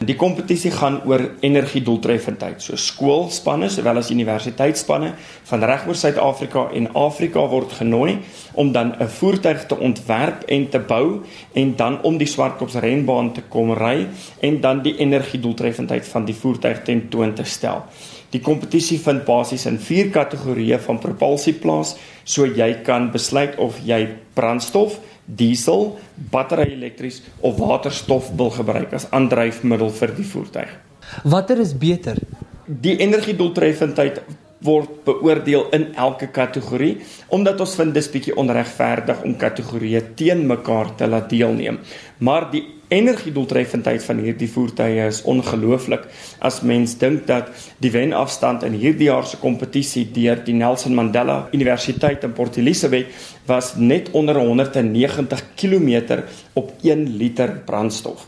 Die kompetisie gaan oor energiedoeltreffendheid. So skoolspanne sowel as universiteitsspanne van regoor Suid-Afrika en Afrika word genooi om dan 'n voertuig te ontwerp en te bou en dan om die Swartkops renbaan te kom ry en dan die energiedoeltreffendheid van die voertuig tentoon te stel. Die kompetisie vind basies in vier kategorieë van propulsie plaas, so jy kan besluit of jy brandstof diesel, battery elektries of waterstof wil gebruik as aandryfmiddel vir die voertuig. Watter is beter? Die energiedoeltreffendheid word beoordeel in elke kategorie omdat ons vind dis bietjie onregverdig om kategorieë teen mekaar te laat deelneem. Maar die energiedoeltreffendheid van hierdie voertuie is ongelooflik as mens dink dat die wenafstand in hierdie jaar se kompetisie deur die Nelson Mandela Universiteit in Port Elizabeth was net onder 190 km op 1 liter brandstof.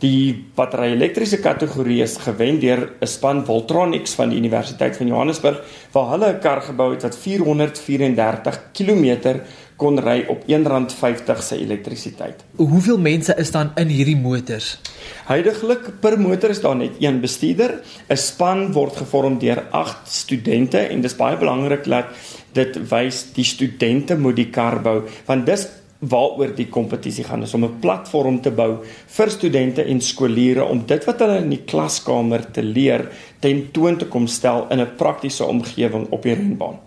Die battery elektriese kategorie is gewen deur 'n span Voltronics van die Universiteit van Johannesburg waar hulle 'n kar gebou het wat 434 km kon ry op R1.50 se elektrisiteit. Hoeveel mense is dan in hierdie motors? Huidiglik per motor is daar net een bestuurder. 'n Span word gevorm deur 8 studente en dis baie belangrik dat dit wys die studente moet die kar bou want dis waaroor die kompetisie gaan is om 'n platform te bou vir studente en skooliere om dit wat hulle in die klaskamer te leer tentoon te kom stel in 'n praktiese omgewing op die renbaan.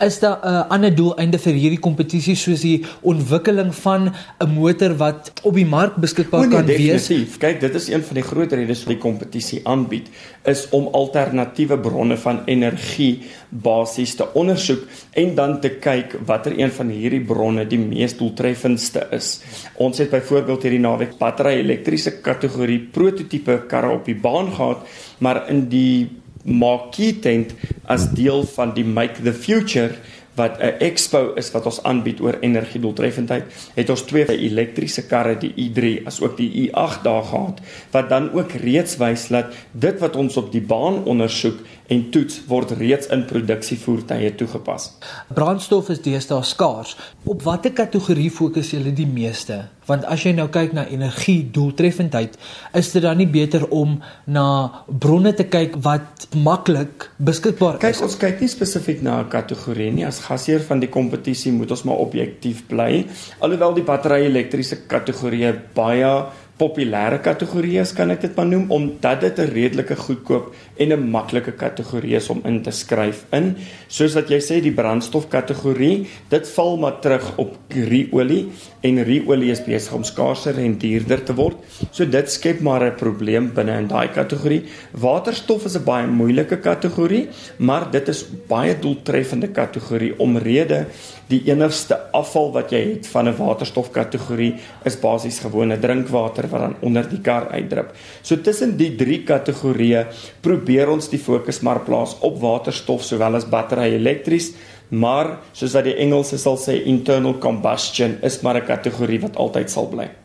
Is daar 'n uh, ander doeleinde vir hierdie kompetisie soos die ontwikkeling van 'n motor wat op die mark beskikbaar nee, kan wees? Definitief. Kyk, dit is een van die groot redes vir die kompetisie aanbied is om alternatiewe bronne van energie basies te ondersoek en dan te kyk watter een van hierdie bronne die mees doeltreffendste is. Ons het byvoorbeeld hierdie naweek battery elektriese kategorie prototipe karre op die baan gehad, maar in die marquee tent as deel van die Make the Future wat 'n expo is wat ons aanbied oor energiedoeltreffendheid, het ons twee elektriese karre, die i3 as ook die i8 daar gehad wat dan ook reeds wys dat dit wat ons op die baan ondersoek en toets word reeds in produksievoertuie toegepas. Brandstof is deesdae skaars. Op watter kategorie fokus julle die meeste? Want as jy nou kyk na energie doeltreffendheid, is dit dan nie beter om na bronne te kyk wat maklik beskikbaar kyk, is? Kyk, ons kyk nie spesifiek na 'n kategorie nie. As gasheer van die kompetisie moet ons maar objektief bly. Alhoewel die battery elektriese kategorie baie populêre kategorieë kan ek dit maar noem omdat dit 'n redelike goedkoop en 'n maklike kategorie is om in te skryf in. Soos wat jy sê die brandstof kategorie, dit val maar terug op ruolie en ruolie is besig om skaarser en duurder te word. So dit skep maar 'n probleem binne in daai kategorie. Waterstof is 'n baie moeilike kategorie, maar dit is baie doeltreffende kategorie omrede die enigste afval wat jy het van 'n waterstofkategorie is basies gewone drinkwater wat dan onder die kar uitdrup. So tussen die drie kategorieë probeer ons die fokus maar plaas op waterstof sowel as battery elektries, maar soos wat die Engelse sal sê internal combustion is maar 'n kategorie wat altyd sal bly.